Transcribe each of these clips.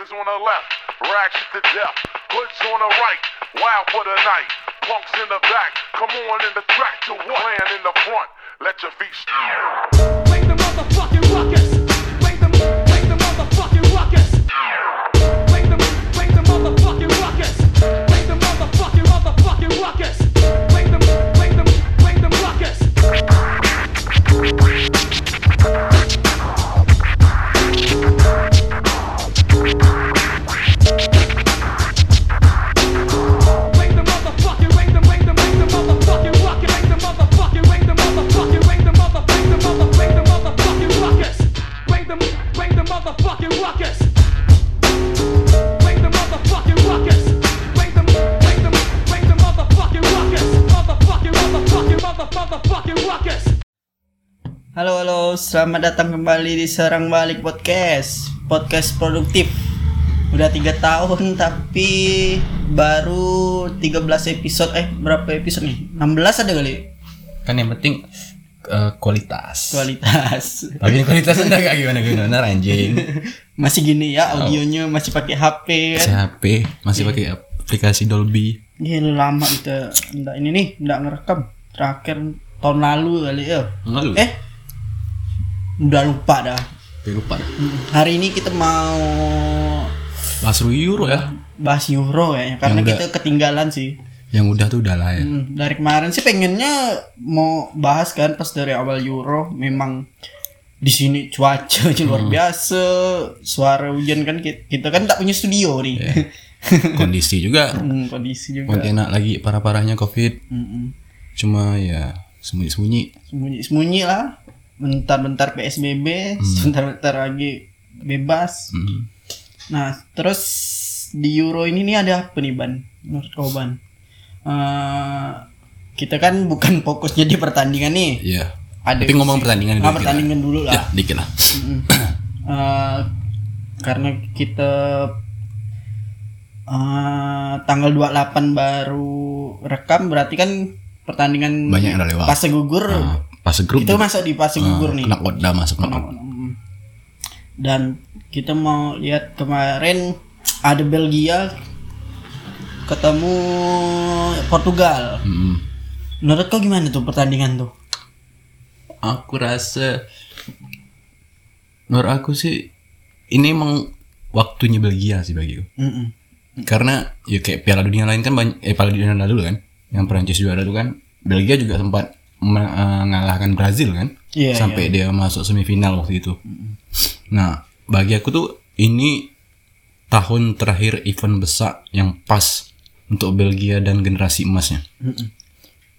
Niggas on the left, ratchet to death. Hoods on the right, wild for the night. Punks in the back, come on in the track to what? Clan in the front, let your feet Bring the motherfucking ruckus. Selamat datang kembali di Serang Balik Podcast. Podcast produktif. Udah tiga tahun tapi baru 13 episode. Eh berapa episode nih? 16 ada kali. Kan yang penting eh, kualitas. Kualitas. Tapi kualitas anda gak gimana gimana? Anjing. Masih gini ya audionya masih pakai HP kan? HP masih pakai aplikasi Dolby. Gila lama kita Nggak ini nih, nggak ngerekam. Terakhir tahun lalu kali ya. Lalu? Eh Udah lupa dah. Tapi lupa Hari ini kita mau bahas Euro ya. bahas Euro ya Karena Yang kita ketinggalan sih. Yang udah tuh udah lah ya. Hmm, dari kemarin sih pengennya mau bahas kan pas dari awal Euro memang di sini cuaca luar biasa suara hujan kan kita, kita kan tak punya studio nih. Kondisi juga. Hmm, kondisi juga. Pontianak lagi parah-parahnya covid. Mm-mm. cuma ya sembunyi-sembunyi. Sembunyi sembunyi lah bentar-bentar PSBB sebentar-bentar lagi bebas. Hmm. nah terus di Euro ini nih ada apa nih ban? Menurut kau ban? Eh, kita kan bukan fokusnya di pertandingan nih. Iya. Ada tapi ngomong pertandingan Ah, dikit lah. pertandingan dulu ya lah dikit lah. Eh, karena kita eh, tanggal 28 baru rekam berarti kan pertandingan banyak yang udah lewat. fase gugur Nah, pas grup itu masuk di fase gugur nih kena koda masuk kena Mm. dan kita mau lihat kemarin ada Belgia ketemu Portugal Hmm. menurut kau gimana tuh pertandingan tuh Aku rasa menurut aku sih ini emang waktunya Belgia sih bagiku. Mm-mm. Karena ya kayak Piala Dunia lain kan banyak eh Piala Dunia lalu kan yang Prancis juara itu kan Belgia juga sempat mengalahkan Brazil kan Iya, sampai dia masuk semifinal waktu itu. Nah, bagi aku tuh ini tahun terakhir event besar yang pas untuk Belgia dan generasi emasnya.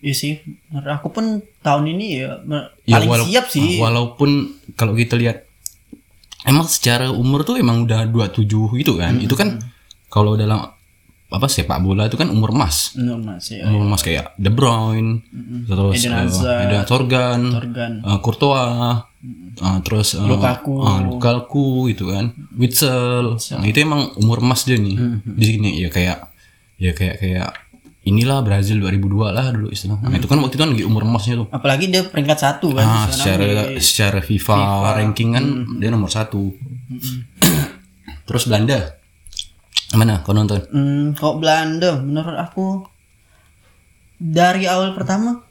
Iya sih, menurut aku pun tahun ini ya Ya, paling siap sih. Walaupun kalau kita lihat emang secara umur tuh emang udah 27 gitu kan. Itu kan kalau dalam apa sepak bola itu kan umur emas. Menurut Mas ya. Umur emas kayak De Bruyne, terus Eden eh, Hazard, ada Torgan, Torgan. eh, Courtois, eh, terus eh, Lukaku. eh, Lukaku gitu kan. Witsel. Nah, itu emang umur emas dia nih. Di sini ya kayak ya kayak kayak inilah Brazil 2002 lah dulu istilahnya. Nah, itu kan waktu itu kan lagi umur emasnya tuh. Apalagi dia peringkat satu kan. Ah, secara di- secara FIFA, ranking kan dia nomor satu. Terus Belanda, mana kau nonton? Hmm, kok Belanda menurut aku dari awal pertama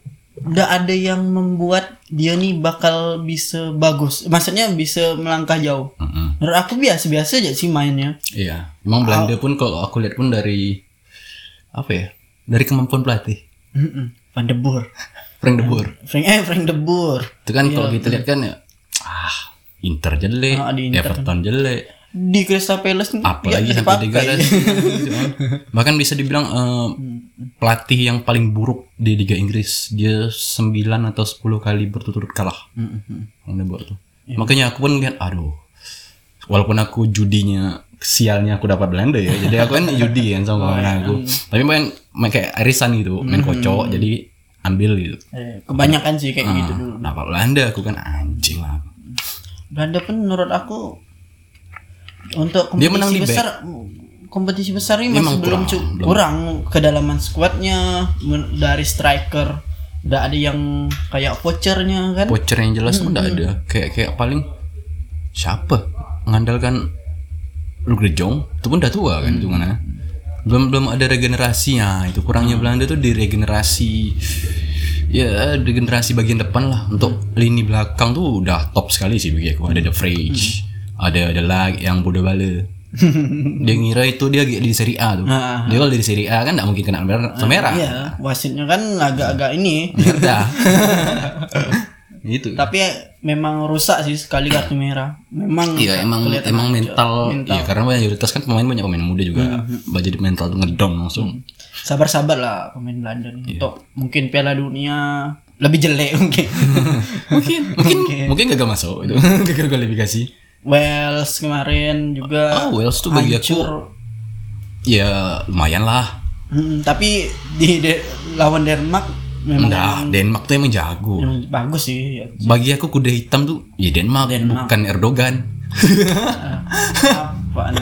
udah ada yang membuat dia nih bakal bisa bagus. Maksudnya bisa melangkah jauh. Mm-mm. Menurut aku biasa-biasa aja sih mainnya. Iya, emang Belanda pun kalau aku lihat pun dari apa ya? Dari kemampuan pelatih, Mm-mm. Van de Boer. Frank de Boer. Frank eh Frank de Boer. Itu kan kalau kita lihat kan ya, ah Inter jelek, Inter. Everton jelek, Di Crystal Palace apalagi ya, sampai degradasi. gitu kan. Bahkan bisa dibilang eh, pelatih yang paling buruk di Liga Inggris, dia 9 atau 10 kali berturut-turut kalah. Mm-mm. Yang buat tuh. Makanya aku pun lihat aduh. Walaupun aku judinya sialnya aku dapat Belanda ya. Jadi aku kan judi kan sama kawan aku. Tapi main, main kayak arisan gitu, main kocok jadi ambil gitu. Eh, kebanyakan sih kayak gitu dulu. Nah, kalau Belanda aku kan anjing lah. Belanda pun menurut aku untuk kompetisi Dia menang di besar kompetisi besar ini masih belum kurang, belum. kurang kedalaman skuadnya dari striker udah ada yang kayak vouchernya kan? Voucher yang jelas tuh enggak ada. Kayak kayak paling siapa? Mengandalkan Luke de Jong? Itu pun udah tua kan itu mana belum belum ada regenerasinya itu kurangnya Belanda tuh di regenerasi ya regenerasi bagian depan lah. Untuk lini belakang tuh udah top sekali sih bagi aku ada The Frage ada ada lag yang bodoh bala dia ngira itu dia di Serie A tuh dia kalau di Serie A kan nggak mungkin kena merah merah Iya, wasitnya kan agak-agak ini. Itu Tapi memang rusak sih sekali kartu merah. Memang Iya emang emang mental, Mental. Iya karena mayoritas kan pemain banyak pemain muda juga. Jadi mental tuh ngedong langsung. Sabar-sabar lah pemain Belanda nih. Untuk mungkin Piala Dunia lebih jelek mungkin. mungkin mungkin mungkin gagal masuk itu gagal kualifikasi. Wales kemarin juga Ah Wales tuh bagi aku ya lumayan lah. Hmm, tapi di de- lawan Denmark memang Enggak, Denmark tuh emang jago. yang bagus sih. Ya. Bagi aku kuda hitam tuh ya Denmark, Denmark. bukan Erdogan.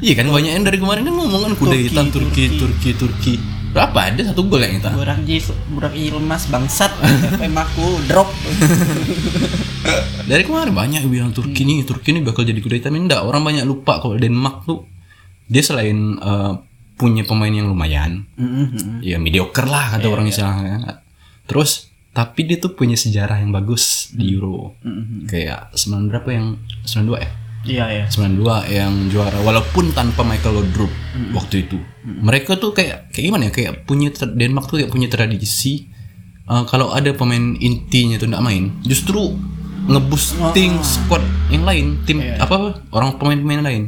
Iya kan banyak yang dari kemarin kan ngomong kan kuda Turki, hitam Turki Turki Turki. Berapa ada satu gol yang itu? Burak Jis, Burak Ilmas bangsat. FM aku drop. Dari kemarin banyak yang bilang Turki nih, Turki nih bakal jadi kuda hitam enggak. Orang banyak lupa kalau Denmark tuh dia selain eh, punya pemain yang lumayan, Mm-hmm. ya mediocre lah kata orang istilahnya. Terus tapi dia tuh punya sejarah yang bagus di Euro. Kayak 9 berapa yang 92 ya? Iya ya. 92 yang juara walaupun tanpa Michael Laudrup waktu itu. Mereka tuh kayak kayak gimana ya? Kayak punya Denmark tuh kayak punya tradisi eh, kalau ada pemain intinya tuh nggak main, justru ngeboosting squad yang lain, tim apa orang pemain-pemain lain.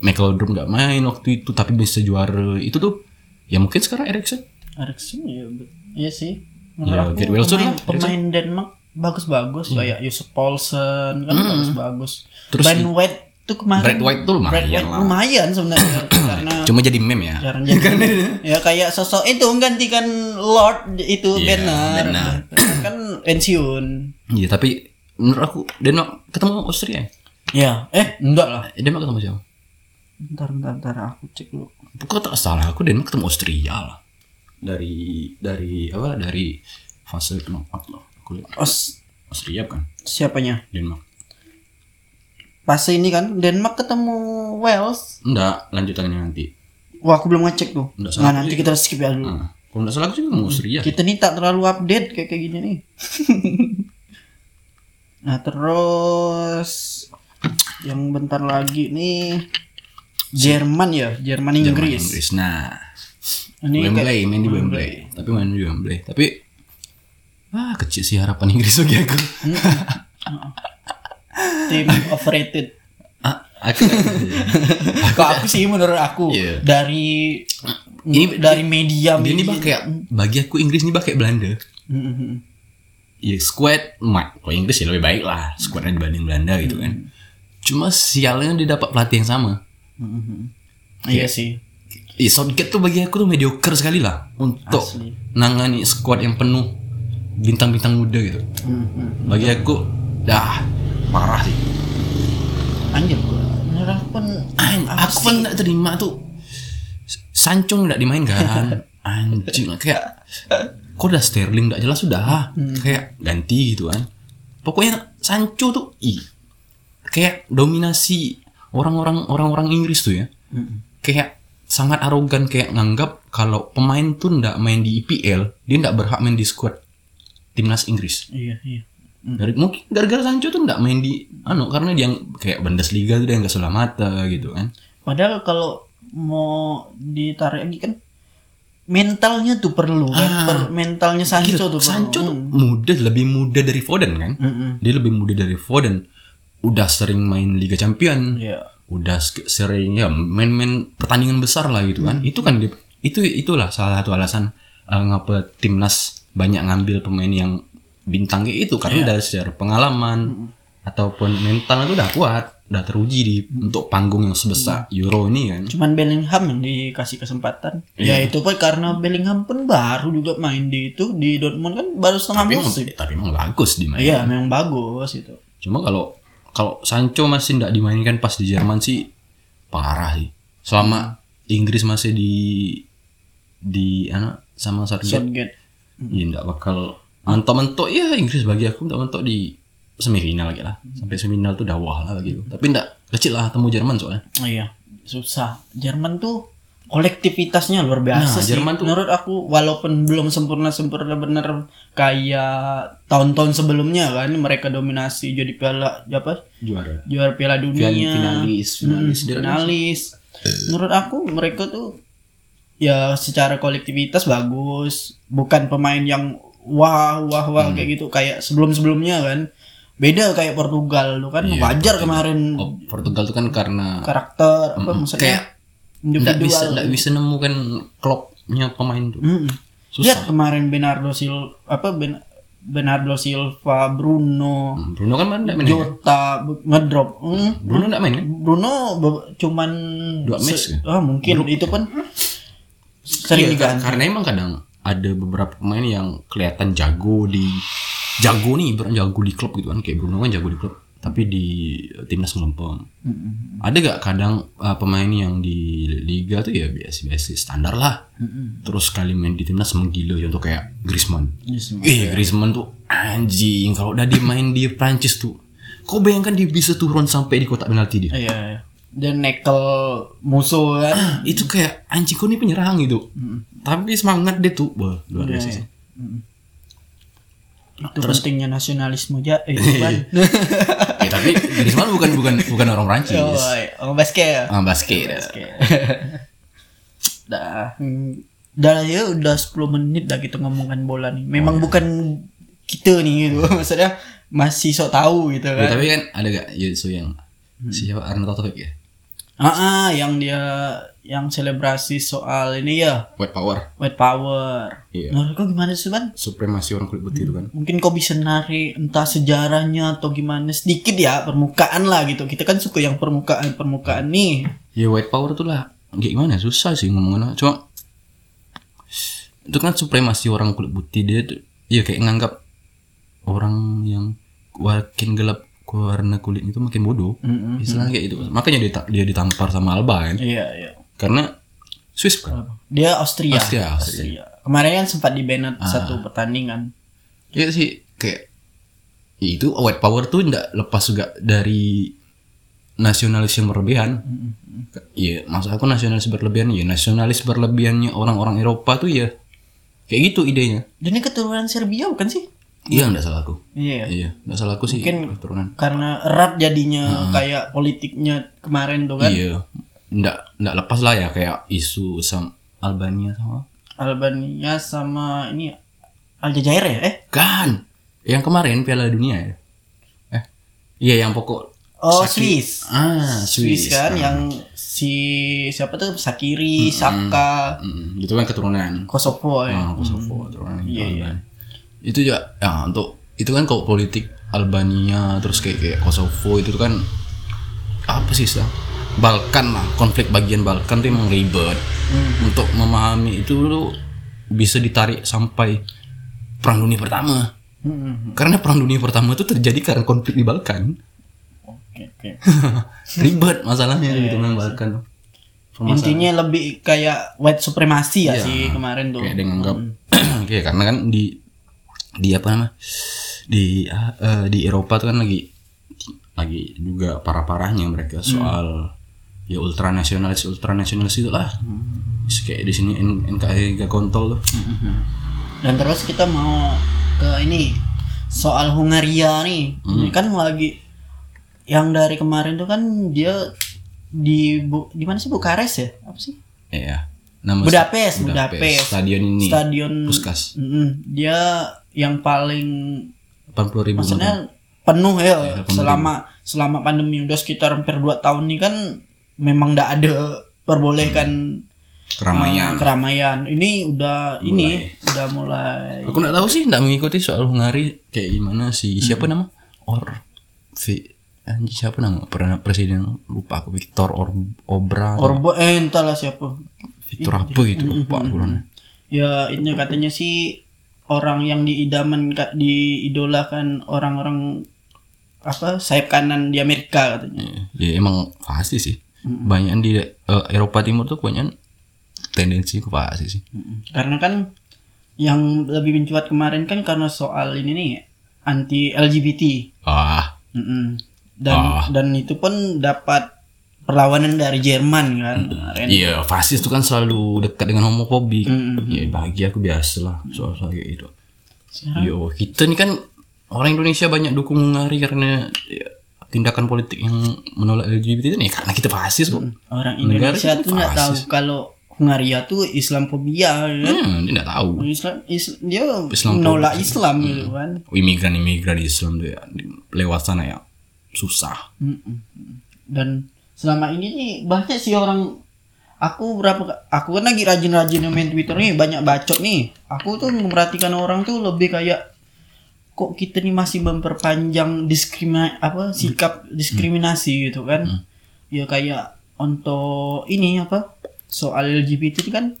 Michael Laudrup nggak main waktu itu tapi bisa juara. Itu tuh ya mungkin sekarang Eriksen. Eriksen ya, iya sih. Ya, Menurut aku pemain, lah, pemain Denmark bagus-bagus kayak Yusuf Paulsen kan bagus-bagus. Terus Brand White tuh kemarin. Brad White tuh lumayan Brad White lah. lumayan sebenarnya karena Cuma jadi meme ya. jarang jadi. ya kayak sosok itu menggantikan Lord itu Iya, Bernard. benar. kan pensiun. Iya tapi menurut aku Denmark ketemu Austria. ya? Ya, eh enggak lah. Eh, Denmark ketemu siapa? Bentar, bentar, bentar aku cek dulu. Kok tak salah aku Denmark ketemu Austria lah. Dari dari apa dari fase knockout loh. Aku lihat Os Austria kan siapanya? Denmark. Pas ini kan Denmark ketemu Wales. Enggak, lanjutannya nanti. Wah, aku belum ngecek tuh. Nggak Nah, salah. nanti kita skip ya dulu. Nah, kalau enggak salah aku sih ketemu Austria. Kita nih tak terlalu update kayak kayak gini nih. nah, terus yang bentar lagi nih Jerman ya, Jerman Jerman, Inggris. Inggris. Nah, Ini kayak Wembley, main di Wembley. Tapi main di Wembley. Tapi ah kecil sih harapan Inggris bagi aku. tim overrated. ah, aku, Kalau aku sih menurut aku Iya. dari Ini- dari media dia ini bah kayak bagi aku Inggris ini kayak Belanda. Mm-mm. ya squad mak kalau Inggris ya lebih baik lah squadnya dibanding Belanda gitu kan cuma sialnya dia dapat pelatih yang sama Iya sih. ya Southgate tuh bagi aku tuh mediocre sekali lah untuk Asli. nangani squad yang penuh bintang-bintang muda gitu. Bagi aku dah parah sih. Anjir aku pun aku pun nggak terima tuh. Sancho nggak dimainkan anjing kayak kok udah Sterling nggak jelas sudah kayak ganti gitu kan. Pokoknya Sancho tuh ih. Kayak dominasi orang-orang orang-orang Inggris tuh ya. Kayak sangat arogan kayak nganggap kalau pemain tuh nggak main di IPL dia nggak berhak main di squad timnas Inggris Iya, iya. Dari, mungkin gara-gara Sancho tuh nggak main di anu karena dia kayak Bundesliga tuh dia nggak sudah mata gitu kan Padahal kalau mau ditarik lagi kan mentalnya tuh perlu kan. Ah. Per- mentalnya Sancho Gila, tuh perlu. Sancho tuh muda lebih muda dari Foden kan Mm-mm. dia lebih muda dari Foden udah sering main Liga Champion Iya. udah sering ya main-main pertandingan besar lah gitu kan itu kan itu itulah salah satu alasan uh, ngapa timnas banyak ngambil pemain yang bintang kayak itu karena dari secara pengalaman ataupun mental itu udah kuat udah teruji di untuk panggung yang sebesar Euro ini kan Cuman Bellingham yang dikasih kesempatan. Ya Iya. itu pun karena Bellingham pun baru juga main di itu di Dortmund kan baru setengah tapi emang, musim. tapi emang bagus di main Iya, memang bagus itu. Cuma kalau kalau Sancho masih tidak dimainkan pas di Jerman sih parah sih. Selama Inggris masih di di anak sama Southgate, Southgate. Ya tidak bakal mentok-mentok ya Inggris bagi aku mentok-mentok di semifinal lagi lah. Sampai semifinal tuh udah wah lah gitu. Tapi tidak kecil lah temu Jerman soalnya Oh iya, susah. Jerman tuh kolektivitasnya luar biasa Nah, sih. Jerman tuh- Menurut aku walaupun belum sempurna-sempurna bener kayak tahun-tahun sebelumnya kan mereka dominasi jadi piala apa? juara Juara Piala Dunia. finalis Hmm, finalis kan finalis. Menurut aku mereka tuh ya secara kolektivitas bagus, bukan pemain yang wah wah Hmm. wah kayak gitu kayak sebelum-sebelumnya kan. Beda kayak Portugal tuh kan Iya, wajar Portugal. kemarin oh, Portugal tuh kan karena karakter apa maksudnya kayak nggak bisa nggak bisa nemukan klopnya pemain tuh Mm-mm. Susah. Lihat kemarin Bernardo Silva apa Ben, Bernardo Silva, Bruno, Hmm, Bruno kan mana main ya? Jota bu- ngedrop. Mm. Bruno nggak main kan Bruno cuman Dua match ah, mungkin itu pun sering Iya, diganti. karena emang kadang ada beberapa pemain yang kelihatan jago di jago nih beran jago di klub gitu kan. Kayak Bruno kan jago di klub tapi di timnas melempem ada gak kadang uh, pemain yang di liga tuh ya biasa-biasa standar lah. Terus kali main di timnas menggila contoh kayak Griezmann. Eh Griezmann tuh anjing kalau udah dia main di Prancis tuh. Kau bayangkan dia bisa turun sampai di kotak penalti dia? Iya, iya. Dan nekel musuh kan. itu kayak anjing kau nih penyerang gitu tapi semangat dia tuh wah luar biasa Iya, Itu pentingnya nasionalisme aja. Eh. Eh tapi Griezmann bukan bukan bukan orang Prancis. oh, iya. oh, basket. Ah, basket. Dah. Hmm, Dah ya udah 10 menit dah kita ngomongkan bola nih. Memang bukan kita nih gitu. Maksudnya masih sok tahu gitu Ya, kan. tapi kan ada gak Yusu yang siapa Arna Taufik ya? Ah, ah, yang dia yang selebrasi soal ini ya White power, white power. Iya. Menurut kau gimana sih, Ban? supremasi orang kulit putih itu kan. Mungkin kau bisa narik entah sejarahnya atau gimana sedikit ya permukaan lah gitu. Kita kan suka yang permukaan permukaan nih. Ya white power tuh lah kayak gimana susah sih ngomongnya. Cuma itu kan supremasi orang kulit putih dia tuh ya kayak nganggap orang yang makin gelap warna kulit itu makin bodoh. Istilahnya kayak gitu. Makanya dia dia ditampar sama Alba kan. Iya, iya. Karena Swiss kan. Dia Austria. Austria, Austria. Kemarin kan sempat di banned satu pertandingan. Iya sih kayak ya itu white power tuh ndak lepas juga dari nasionalis yang berlebihan. Iya, maksud aku nasionalis berlebihan ya nasionalis berlebihannya orang-orang Eropa tuh ya kayak gitu idenya. Dan ini keturunan Serbia bukan sih? Iya ndak salah aku. Iya. Iya, ndak salah aku sih Mungkin- keturunan. Karena erat jadinya kayak politiknya kemarin tuh kan. Iya. Ndak ndak lepas lah ya kayak isu sama Albania sama Albania sama ini Aljazair ya? Eh? kan yang kemarin Piala Dunia ya. Eh, iya yang pokok Oh, Saki- Swiss. Ah, Swiss Swiss, kan ah. yang si siapa tuh Sakiri, Saka, Mm, itu kan keturunan. Kosovo ya. Ah, Kosovo keturunan Iya, itu iya. Itu ya, ya untuk itu kan kalau politik Albania terus kayak kayak Kosovo itu kan apa sih sah? Balkan lah konflik bagian Balkan tuh emang ribet untuk memahami itu tuh bisa ditarik sampai perang dunia pertama Hmm, karena perang dunia pertama itu terjadi karena konflik di Balkan Oke, oke. ribet masalahnya gitu kan Balkan Permasalahan. Intinya lebih kayak white supremacy ya Iya. sih kemarin tuh. kayak dia nganggap kayak karena kan di di apa nama di eh, di Eropa tuh kan lagi lagi juga parah parahnya mereka soal ya ultranasionalis ultranasionalis itu lah Terus kayak di sini N- NKRI gak kontol tuh Dan terus kita mau ke ini soal Hungaria nih. Hmm. Kan lagi yang dari kemarin tuh kan dia di Bu- di mana sih Bukares ya? Apa sih? Iya. Nama Budapest, Budapest. Stadion ini. Stadion Puskas. Mm-mm. dia yang paling 80 ribu maksudnya penuh ya penuh selama selama pandemi udah sekitar hampir 2 tahun nih kan memang nggak ada perbolehkan keramaian. uh, keramaian. Ini udah ini udah mulai Aku nggak tahu sih, nggak mengikuti soal Hungari kayak gimana sih. Siapa nama? Or V anjing siapa nama? Pernah presiden lupa aku Victor Or Obra. Orbo eh entahlah siapa. Victor apa gitu lupa aku namanya. Ya ini katanya sih orang yang diidaman ka- diidolakan orang-orang apa sayap kanan di Amerika katanya. Ya, ya emang pasti sih. Banyak di eh, Eropa Timur tuh banyak tendensi ke pasti sih. Karena kan yang lebih mencuat kemarin kan karena soal ini nih anti LGBT. Ah, Mm-mm. dan Ah. dan itu pun dapat perlawanan dari Jerman kan. Kemarin. Iya, fasis itu kan selalu dekat dengan homofobik. Mm, Ya bagi aku biasa lah soal-soal kayak gitu. Yo, kita nih kan orang Indonesia banyak dukung Hungari karena ya, tindakan politik yang menolak LGBT itu nih karena kita fasis kok. Orang Indonesia tuh nggak tahu kalau Hungaria tuh Islamfobia kan. Hmm, dia nggak tahu. Islam, Is- dia Islam menolak Islam gitu kan. Imigran-imigran Islam tuh ya lewat sana ya susah. Dan selama ini nih banyak sih orang aku berapa aku kan lagi rajin-rajin main Twitter nih banyak bacot nih. Aku tuh memperhatikan orang tuh lebih kayak kok kita nih masih memperpanjang diskrimina apa sikap diskriminasi gitu kan. Ya kayak untuk ini apa soal LGBT itu kan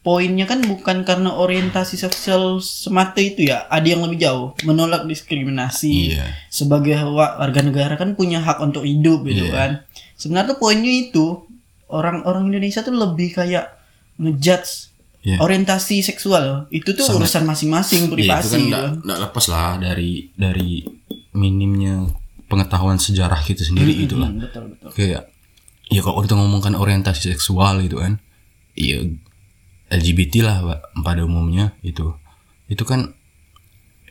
poinnya kan bukan karena orientasi seksual semata itu ya ada yang lebih jauh menolak diskriminasi Iya. sebagai wa- warga negara kan punya hak untuk hidup gitu Iya. kan sebenarnya tuh poinnya itu orang-orang Indonesia tuh lebih kayak ngejudge Iya. orientasi seksual itu tuh urusan masing-masing itu privasi kan gitu. nggak nggak lepas lah dari dari minimnya pengetahuan sejarah kita sendiri lah. Hmm, betul betul kayak ya kalau kita ngomongkan orientasi seksual gitu kan iya LGBT lah Pak, pada umumnya itu itu kan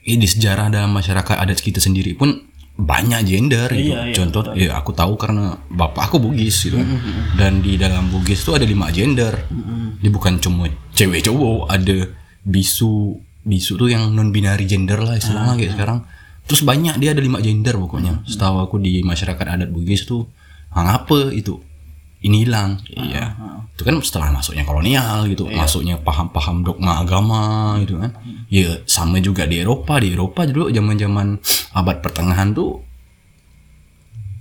ya, di sejarah dalam masyarakat adat kita sendiri pun banyak gender gitu. Iya, iya, contoh ya aku tahu karena bapak aku Bugis gitu kan. dan di dalam Bugis itu ada lima gender. Dia bukan cuma cewek cowok ada bisu bisu tuh yang non binary gender lah istilahnya kayak sekarang. Terus banyak dia ada lima gender pokoknya. Setahu aku di masyarakat adat Bugis tuh ah, ngapa itu ini hilang. Iya. Itu kan setelah masuknya kolonial gitu masuknya paham-paham dogma agama gitu kan. Ya sama juga di Eropa. Di Eropa dulu zaman-zaman abad pertengahan tuh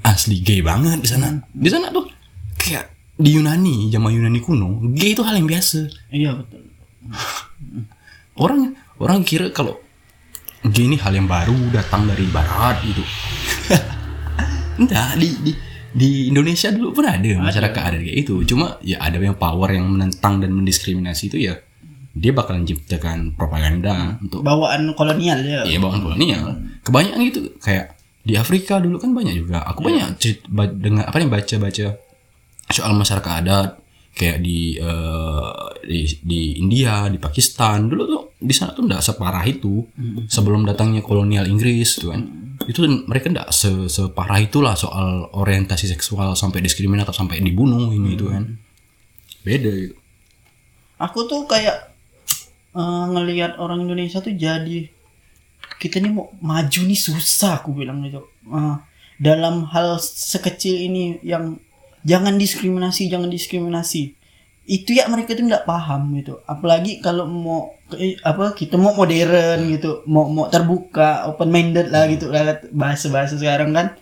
asli gay banget di sana. Di sana tuh kayak di Yunani zaman Yunani kuno gay itu hal yang biasa. Iya betul. Orang orang kira kalau gay ini hal yang baru datang dari barat gitu. Enggak di di di Indonesia dulu pun ada masyarakat ada kayak itu cuma ya ada yang power yang menentang dan mendiskriminasi itu ya dia bakalan ciptakan propaganda untuk bawaan kolonial ya. Iya bawaan kolonial. Kebanyakan gitu kayak di Afrika dulu kan banyak juga. Aku banyak cerit, ba- dengar apa nih baca-baca soal masyarakat adat kayak di eh, di di India, di Pakistan. Dulu tuh di sana tuh enggak separah itu sebelum datangnya kolonial Inggris tuh kan. Itu mereka enggak se separah itulah soal orientasi seksual sampai diskriminatif sampai dibunuh ini itu kan. Beda gitu. aku tuh kayak eh, ngelihat orang Indonesia tuh jadi kita nih mau maju nih susah aku bilang gitu Eh, dalam hal sekecil ini yang jangan diskriminasi jangan diskriminasi itu ya mereka tuh nggak paham gitu. Apalagi kalau mau ke- apa kita mau modern gitu. Mau mau terbuka open minded lah gitu lah bahasa bahasa sekarang kan.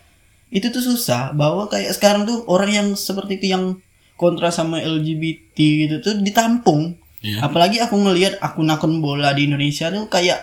Itu tuh susah. Bahwa kayak sekarang tuh orang yang seperti itu yang kontra sama LGBT gitu tuh ditampung. Iya. apalagi aku ngelihat akun-akun bola di Indonesia tuh kayak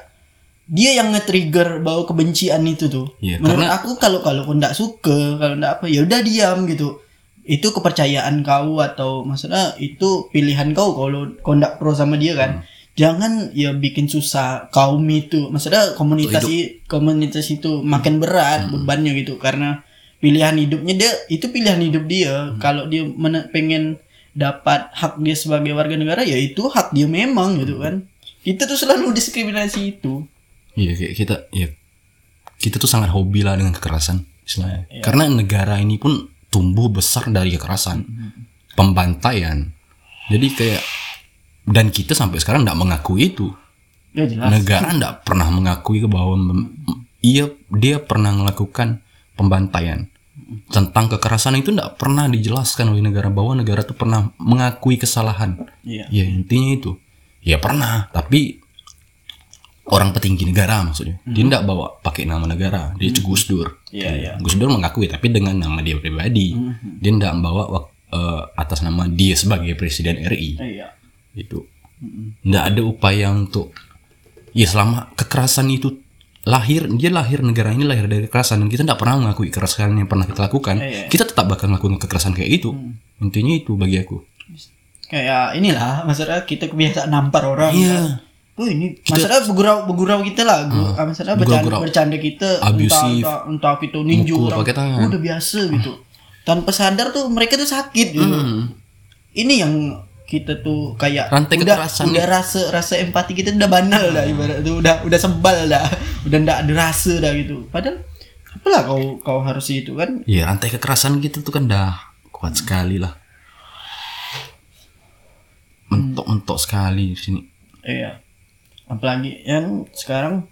dia yang nge-trigger bahwa kebencian itu tuh. Iya, menurut karena- aku kalau kalau kau nggak suka kalau nggak apa ya udah diam gitu itu kepercayaan kau atau maksudnya itu pilihan kau kalau kau pro sama dia kan? Jangan ya bikin susah kaum itu. Maksudnya komunitas i- komunitas itu makin berat bebannya gitu. Karena pilihan hidupnya dia itu pilihan hidup dia. Kalau dia men- pengen dapat hak dia sebagai warga negara ya itu hak dia memang gitu kan? Kita tuh selalu diskriminasi itu. Iya kita ya kita tuh sangat hobi lah dengan kekerasan istilahnya. Karena negara ini pun tumbuh besar dari kekerasan, pembantaian. Jadi kayak dan kita sampai sekarang tidak mengakui itu. ya jelas Negara tidak pernah mengakui bahwa ia dia pernah melakukan pembantaian tentang kekerasan itu tidak pernah dijelaskan oleh negara bahwa negara itu pernah mengakui kesalahan. Iya. Ya intinya itu. Ya pernah, tapi orang petinggi negara maksudnya. Dia tidak bawa pakai nama negara, dia itu Gus Dur. Iya, iya. Gus Dur mengakui tapi dengan nama dia pribadi. Dia tidak membawa wak- eh, atas nama dia sebagai presiden RI. iya Itu. Tidak ada upaya untuk ya selama kekerasan itu lahir dia lahir negara ini lahir dari kekerasan dan kita tidak pernah mengakui kekerasan yang pernah kita lakukan Iya, iya. kita tetap bakal melakukan kekerasan kayak itu intinya itu bagi aku kayak inilah maksudnya kita kebiasaan nampar orang Iya. kan. Oh ini masalah bergurau bergurau kita lah, ah, masalah bercanda, bercanda kita Abusive. entah, entah, entah itu ninju Mukul orang, tangan. udah biasa gitu. Tanpa sadar tuh mereka tuh sakit gitu. Hmm. Ini yang kita tuh kayak Rantai udah kekerasan udah rasa rasa empati kita udah banal dah ibarat tuh udah udah sebal dah udah ndak ada rasa dah gitu padahal apalah kau kau harus itu kan Ya rantai kekerasan gitu tuh kan dah kuat sekali lah. Mentok-mentok sekali di sini. Iya. Apalagi yang sekarang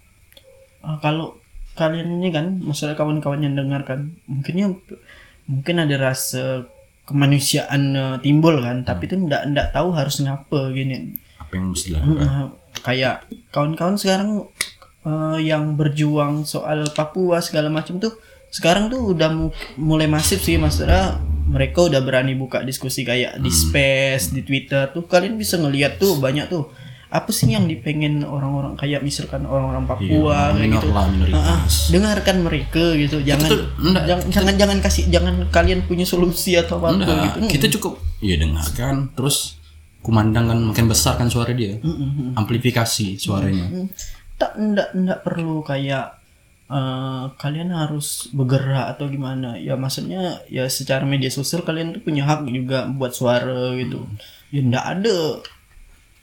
ah, kalau kalian ini kan, masalah kawan-kawan yang dengarkan, mungkinnya mungkin ada rasa kemanusiaan eh, timbul kan, tapi itu ndak ndak tahu harus ngapa gini. Apa yang mesti dilakukan? Eh, kayak kawan-kawan sekarang eh, yang berjuang soal Papua segala macam tuh sekarang tuh udah mu- mulai masif sih masalah mereka udah berani buka diskusi kayak di space di Twitter tuh kalian bisa ngeliat tuh banyak tuh apa sih yang dipengen orang-orang kayak misalkan orang-orang Papua kayak minor gitu. lah. Ah, ah, dengarkan mereka gitu jangan tuh enggak, jangan, jangan jangan kasih jangan kalian punya solusi atau apa Enggak, gitu. kita cukup ya dengarkan terus kumandang kan makin besar kan suara dia. Amplifikasi suaranya. Hmm, tak ndak ndak perlu kayak eh, kalian harus bergerak atau gimana. Ya maksudnya ya secara media sosial kalian tuh punya hak juga buat suara gitu. Ya ndak ada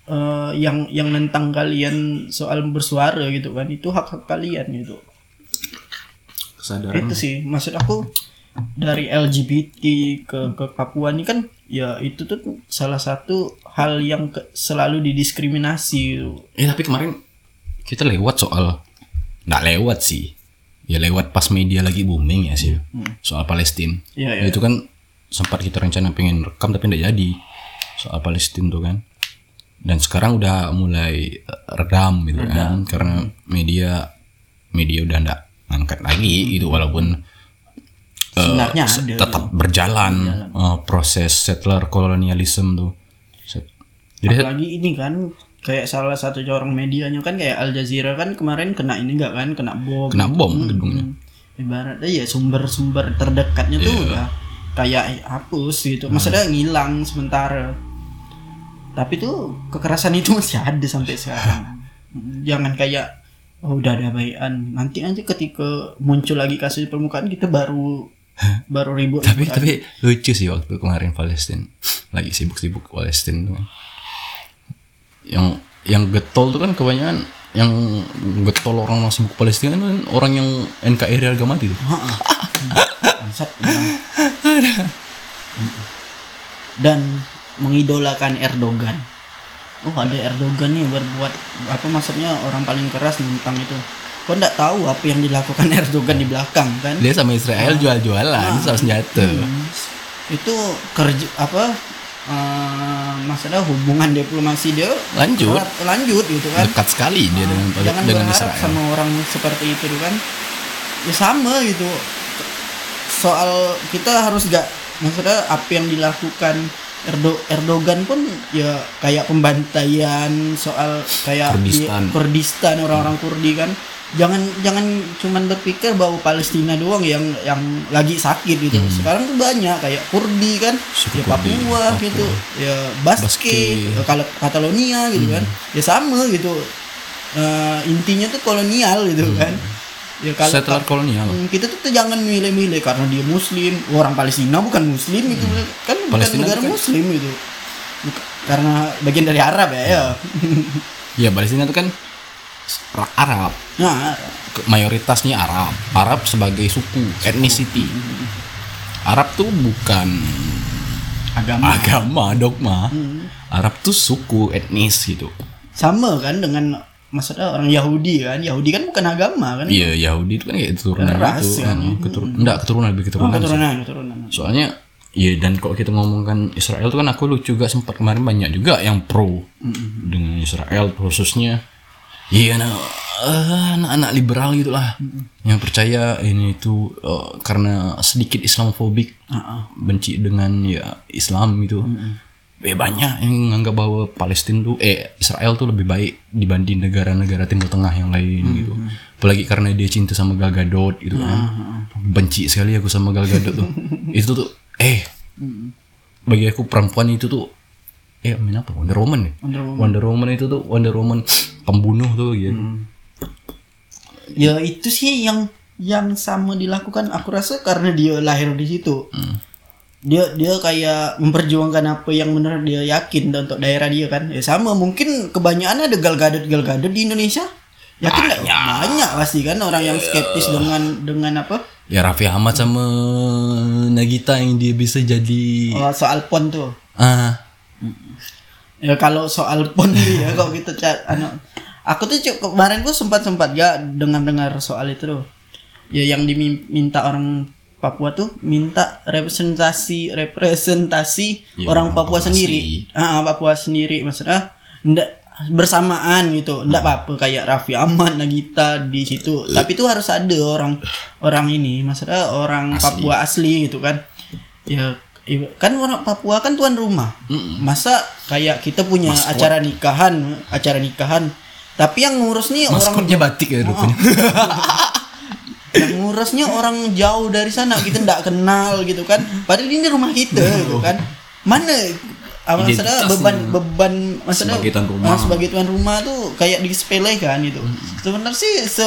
eh, yang yang nentang kalian soal bersuara gitu kan itu hak hak kalian gitu Kesadaran. itu sih maksud aku dari LGBT ke ke Papua ini kan ya itu tuh salah satu hal yang ke- selalu didiskriminasi gitu. Eh tapi kemarin kita lewat soal nggak lewat sih. Ya lewat pas media lagi booming ya sih. Soal Palestina. Iya, iya. Itu kan sempat kita rencana pengen rekam tapi nggak jadi. Soal Palestina tuh kan. Dan sekarang udah mulai redam gitu kan karena media media udah nggak ngangkat lagi gitu walaupun eh, Sebenarnya se- ada tetap berjalan eh, proses settler kolonialisme tuh. Jadi apalagi ini kan kayak salah satu orang medianya kan kayak Al Jazeera kan kemarin kena ini enggak kan kena bom. Kena bom gedungnya. ibaratnya ya sumber-sumber terdekatnya tuh Iya. udah kayak hapus gitu. Maksudnya ngilang sementara tapi tuh kekerasan itu masih ada sampai sekarang. Jangan kayak oh udah ada baikan nanti aja ketika muncul lagi kasus di permukaan kita baru baru ribut. Tapi tapi lucu sih waktu kemarin Palestina lagi sibuk-sibuk Palestina tuh. Yang yang getol tuh kan kebanyakan yang getol orang masuk ke Palestina kan orang yang NKRI harga mati tuh. Dan mengidolakan Erdogan. Oh ada Erdogan nih berbuat apa maksudnya orang paling keras tentang itu. Kau nggak tahu apa yang dilakukan Erdogan di belakang kan? dia sama Israel jual-jualan soal senjata Itu kerja apa? eh, masalah hubungan diplomasi dia Lanjut. lanjut gitu kan dekat sekali dia dengan jangan dengan berharap Israel sama orang seperti itu tuh kan ya sama gitu soal kita harus gak maksudnya apa yang dilakukan Erdo Erdogan pun ya kayak pembantaian soal kayak Kurdistan. di- Kurdistan orang-orang Kurdi kan jangan jangan cuman berpikir bahwa Palestina doang yang yang lagi sakit gitu sekarang tuh banyak kayak Kurdi kan Hmm. Suku ya Kurdi, Papua Papua. gitu ya Baske, Baske. Hmm. kalau Catalonia gitu kan ya sama gitu Eh, intinya tuh kolonial gitu kan ya kalau settler kolonial. Hmm, kita tuh, jangan milih-milih karena dia muslim orang Palestina bukan muslim gitu. Kan bukan Palestina negara bukan- muslim gitu. Buka- karena bagian dari Arab ya, ya. ya Palestina itu kan Arab. Nah mayoritasnya Arab. Arab sebagai suku ethnicity Arab tuh bukan agama. Agama dogma. Arab tuh suku etnis gitu. Sama kan dengan maksudnya orang Yahudi kan? Yahudi kan bukan agama kan? Iya Yahudi itu kan kayak keturunan Ras, gitu kan. eh, keturun enggak keturunan lebih oh, keturunan sih. keturunan keturunan. Soalnya Iya dan kalau kita ngomongkan Israel tuh kan aku lu juga sempat kemarin banyak juga yang pro dengan Israel khususnya. Iya nah, eh, anak-anak liberal gitulah yang percaya ini itu eh, karena sedikit Islamofobik benci dengan ya Islam gitu Eh, banyak yang menganggap bahwa Palestina tuh eh Israel tuh lebih baik dibanding negara-negara Timur Tengah yang lain gitu. apalagi karena dia cinta sama Gal Gadot gitu kan. Benci sekali aku sama Gal Gadot tuh. Itu tuh eh bagi aku perempuan itu tuh eh main apa? Wonder Woman ya? Wonder Woman. Wonder Woman itu tuh Wonder Woman pembunuh tuh gitu. ya itu sih yang yang sama dilakukan aku rasa karena dia lahir di situ dia dia kayak memperjuangkan apa yang benar dia yakin dan untuk daerah dia kan. Ya sama mungkin kebanyakan ada gal gadot gal gadot di Indonesia. Yakin nggak? Banyak. Pasti kan orang yang skeptis dengan dengan apa? Ya Raffi Ahmad sama Nagita yang dia bisa jadi oh, soal pon tuh. Ah. Ya kalau soal pon ya kalau kita cat anak aku tuh cuk, kemarin gua sempat sempat ya dengar dengar soal itu tuh. Ya yang diminta orang Papua tuh minta representasi representasi Ya, orang orang Papua Papua sendiri. ah Papua sendiri maksudnya ndak bersamaan gitu. Ndak apa-apa kayak Raffi Ahmad Nagita di situ. Tapi itu harus ada orang orang ini maksudnya orang Asli. Papua asli gitu kan. Ya kan orang Papua kan tuan rumah. Masa kayak kita punya Maskot. acara nikahan acara nikahan. Tapi yang ngurus nih orang maskotnya batik ya rupanya. yang ngurusnya orang jauh dari sana kita ndak kenal gitu kan. Padahal ini rumah kita gitu kan. Mana apa maksudnya beban nih. beban maksudnya Sebagai tuan rumah. ah, sebagai tuan rumah tuh kayak disepelekan gitu. Sebenarnya sih se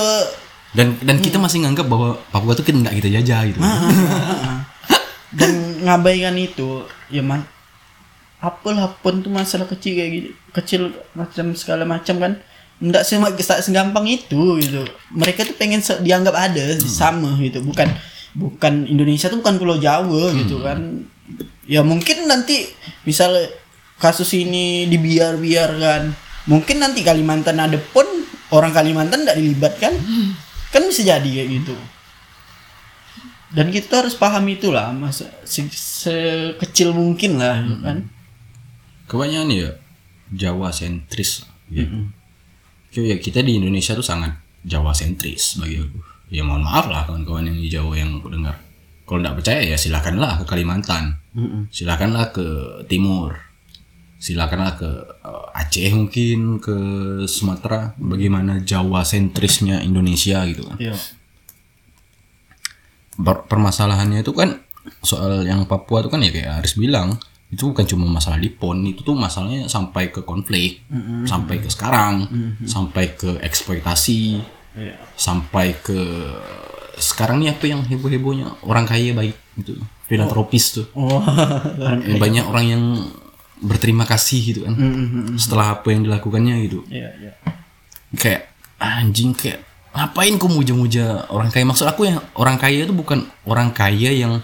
Dan dan kita masih nganggap bahwa Papua tuh kan nggak kita jajah gitu. dan ngabaikan itu ya man apalah pun tuh masalah kecil kayak gitu kecil macam segala macam kan nggak tak segampang itu gitu. Mereka tuh pengen se- dianggap ada sama gitu. Bukan bukan Indonesia tuh bukan pulau Jawa gitu kan. Ya mungkin nanti misal kasus ini dibiar-biarkan mungkin nanti Kalimantan ada pun orang Kalimantan tidak dilibatkan kan? Bisa jadi kayak gitu. Dan kita harus paham itulah mas se- sekecil mungkin lah gitu kan. Kebanyakan ya Jawa sentris gitu. Kayak ya kita di Indonesia tuh sangat Jawa sentris bagi aku. Ya mohon maaf lah kawan-kawan yang di Jawa yang aku dengar. Kalau nggak percaya ya silakanlah ke Kalimantan. Silakanlah ke Timur. Silakanlah ke eh, Aceh mungkin ke Sumatera. Bagaimana Jawa sentrisnya Indonesia gitu kan. Iya. Per- permasalahannya itu kan soal yang Papua itu kan ya kayak Aris bilang itu bukan cuma masalah di PON itu tuh masalahnya sampai ke konflik sampai ke sekarang sampai ke eksploitasi Iya. sampai ke sekarang nih apa yang heboh hebohnya orang kaya baik gitu. Filantropis tuh. Oh. Eh, banyak orang yang berterima kasih gitu kan. Setelah apa yang dilakukannya gitu. Iya iya. Kayak anjing kayak ngapain kau muja-muja orang kaya? Maksud aku yang orang kaya itu bukan orang kaya yang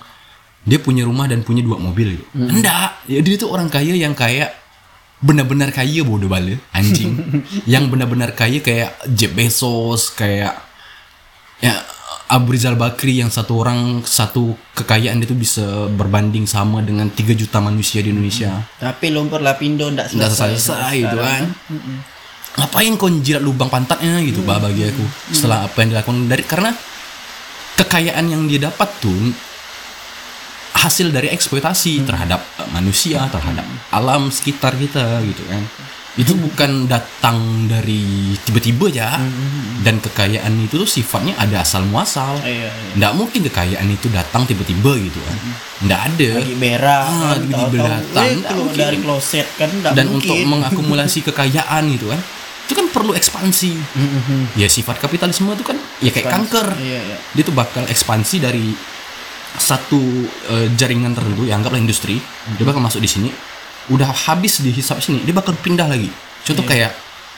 dia punya rumah dan punya dua mobil gitu. Enggak ya dia itu orang kaya yang kayak benar-benar kaya bodoh bale anjing. Yang benar-benar kaya kayak Jeff Bezos kayak ya Abu Rizal Bakri yang satu orang satu kekayaan itu bisa berbanding sama dengan 3 juta manusia di Indonesia. Tapi lumpur lapindo ndak selesai selesai gitu kan. Ngapain kau jilat lubang pantatnya gitu bah bagi aku? Setelah apa yang dilakukan. Dari karena kekayaan yang dia dapat tuh hasil dari eksploitasi terhadap eh, manusia terhadap alam sekitar kita gitu kan. Itu bukan datang dari tiba-tiba ya dan kekayaan itu tuh sifatnya ada asal muasal iya iya. Nggak mungkin kekayaan itu datang tiba-tiba gitu kan. Nggak ada. Lagi berak Ah, kan, lagi tahu-tahu, datang, eh, dari kloset kan dan mungkin. untuk mengakumulasi kekayaan gitu kan itu kan perlu ekspansi. Ya sifat kapitalisme itu kan ya kayak kanker. Iya iya. Dia tuh bakal ekspansi dari satu eh, jaringan tertentu ya anggaplah industri dia bakal masuk di sini udah habis dihisap sini dia bakal pindah lagi. Contoh kayak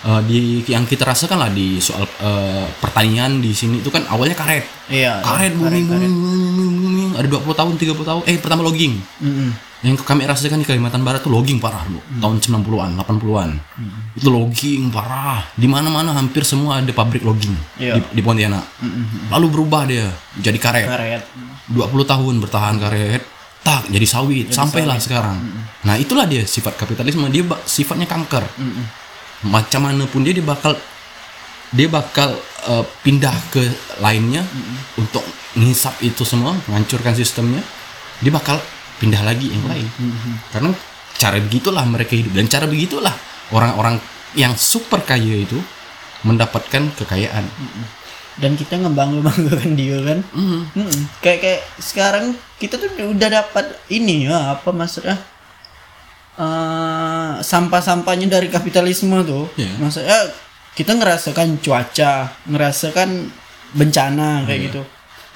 eh, di yang kita rasakan lah di soal eh, pertanian di sini itu kan awalnya karet. Iya karet booming booming booming ada 20 tahun 30 tahun eh pertama logging. Mm-mm. Yang kami rasakan di Kalimantan Barat tuh logging parah lu tahun 90-an 80-an itu logging parah. Di mana-mana hampir semua ada pabrik logging Iya. di, di Pontianak. Lalu berubah dia jadi karet. Karet. 20 tahun bertahan karet tak jadi sawit. Sampailah sekarang. Nah itulah dia sifat kapitalisme. Dia sifatnya kanker. Macam mana pun dia dia bakal dia bakal eh, pindah ke lainnya untuk ngisap itu semua menghancurkan sistemnya. Dia bakal pindah lagi yang lain karena cara begitulah mereka hidup dan cara begitulah orang-orang yang super kaya itu mendapatkan kekayaan dan kita ngebangga banggakan dia kan Mhm. Mm-mm. kayak kayak sekarang kita tuh udah dapat ini ya apa maksudnya eh sampah-sampahnya dari kapitalisme tuh Iya. maksudnya kita ngerasakan cuaca ngerasakan bencana kayak Iya. gitu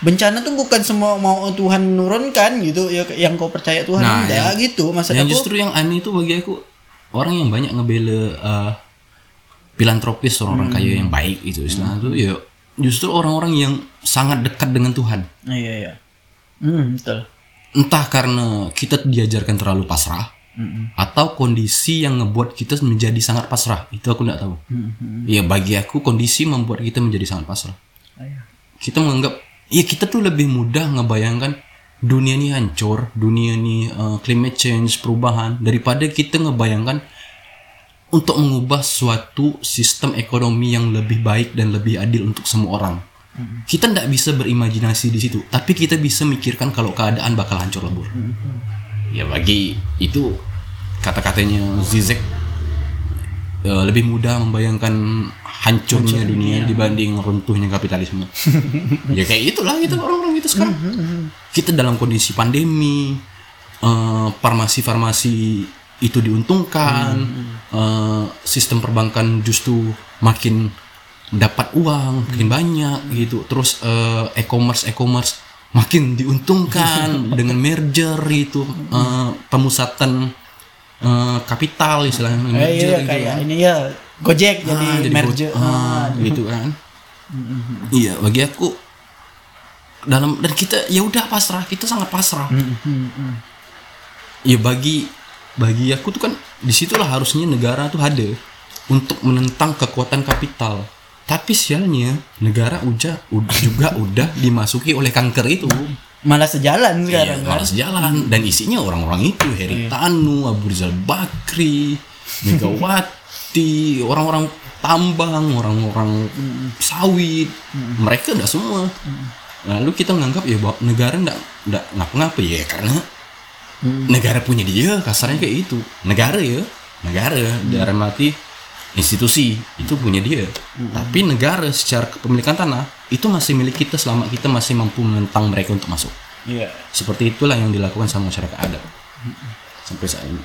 bencana tuh bukan semua mau Tuhan menurunkan gitu ya yang kau percaya Tuhan Nah, enggak yang- gitu. Maksud yang aku justru yang aneh itu bagi aku orang yang banyak ngebela uh, filantropis orang-orang kaya yang baik itu istilah itu ya justru orang-orang yang sangat dekat dengan Tuhan. Iya iya. Hmm, betul. Entah karena kita diajarkan terlalu pasrah atau kondisi yang ngebuat kita menjadi sangat pasrah itu aku nggak tahu. Ya bagi aku kondisi membuat kita menjadi sangat pasrah. Ah, iya. kita menganggap ya kita tuh lebih mudah ngebayangkan dunia ini hancur dunia ini uh, climate change perubahan daripada kita ngebayangkan untuk mengubah suatu sistem ekonomi yang lebih baik dan lebih adil untuk semua orang. Kita tidak bisa berimajinasi di situ tapi kita bisa mikirkan kalau keadaan bakal hancur lebur. Ya bagi itu kata-katanya Zizek eh, lebih mudah membayangkan hancurnya dunia dibanding runtuhnya kapitalisme. Ya kayak itulah kita orang-orang itu sekarang. Kita dalam kondisi pandemi eh, farmasi-farmasi itu diuntungkan eh, sistem perbankan justru makin dapat uang makin banyak gitu. Terus e-commerce e-commerce makin diuntungkan dengan merger itu eh, pemusatan eh, kapital istilahnya. Eh, merger iya gitu kayak kan. ini ya Gojek jadi, Ah, jadi merger. Go- ah, gitu. kan. Iya bagi aku dalam dan kita ya udah pasrah. Kita sangat pasrah. Ya bagi bagi aku tuh kan di situlah harusnya negara tuh ada untuk menentang kekuatan kapital. Tapi sialnya negara uja, ud- juga udah dimasuki oleh kanker itu malah sejalan Iya, sekarang kan? malas jalan dan isinya orang-orang itu Heri Tanu, Abu Rizal Bakri, Megawati, orang-orang tambang, orang-orang sawit, mereka udah semua. Lalu kita menganggap ya bahwa negara ndak ndak ngapa-ngapa ya karena negara punya dia kasarnya kayak itu. Negara ya. Negara dalam arti institusi itu punya dia. Tapi negara secara kepemilikan tanah itu masih milik kita selama kita masih mampu menentang mereka untuk masuk. Iya. Seperti itulah yang dilakukan sama masyarakat adat. Sampai saat ini.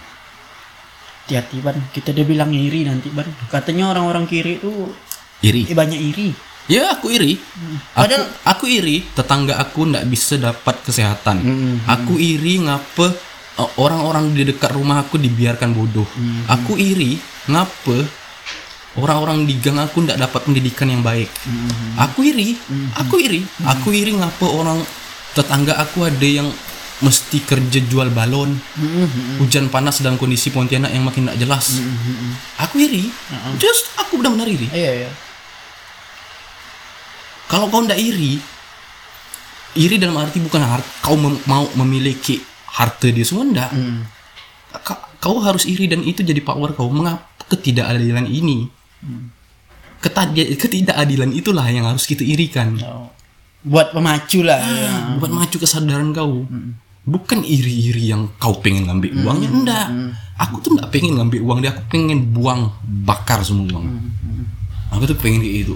Hati-hati ban. Kita dia bilang iri nanti ban. Katanya orang-orang kiri itu iri? Eh, banyak iri. Ya aku iri. Aku, Padahal- aku iri tetangga aku ndak bisa dapat kesehatan. Aku iri ngapa uh, orang-orang di dekat rumah aku dibiarkan bodoh. Aku iri ngapa orang-orang di gang aku ndak dapat pendidikan yang baik. Aku iri aku iri. Aku iri ngapa orang tetangga aku ada yang mesti kerja jual balon. Hujan panas dalam kondisi Pontianak yang makin tidak jelas. Aku iri. Just aku benar-benar iri. Iya iya. Kalau kau ndak iri iri dalam arti bukan hart, kau mem- mau memiliki harta dia semua ndak. Ka- kau harus iri dan itu jadi power kau. Mengapa ketidakadilan ini Ketadi- ketidakadilan itulah yang harus kita irikan. Oh. buat pemacu lah ya. buat maju kesadaran kau. Bukan iri-iri yang kau pengen ngambil uangnya enggak. Aku tuh enggak pengen ngambil uang dia aku pengen buang bakar semua uang. Aku tuh pengen kayak itu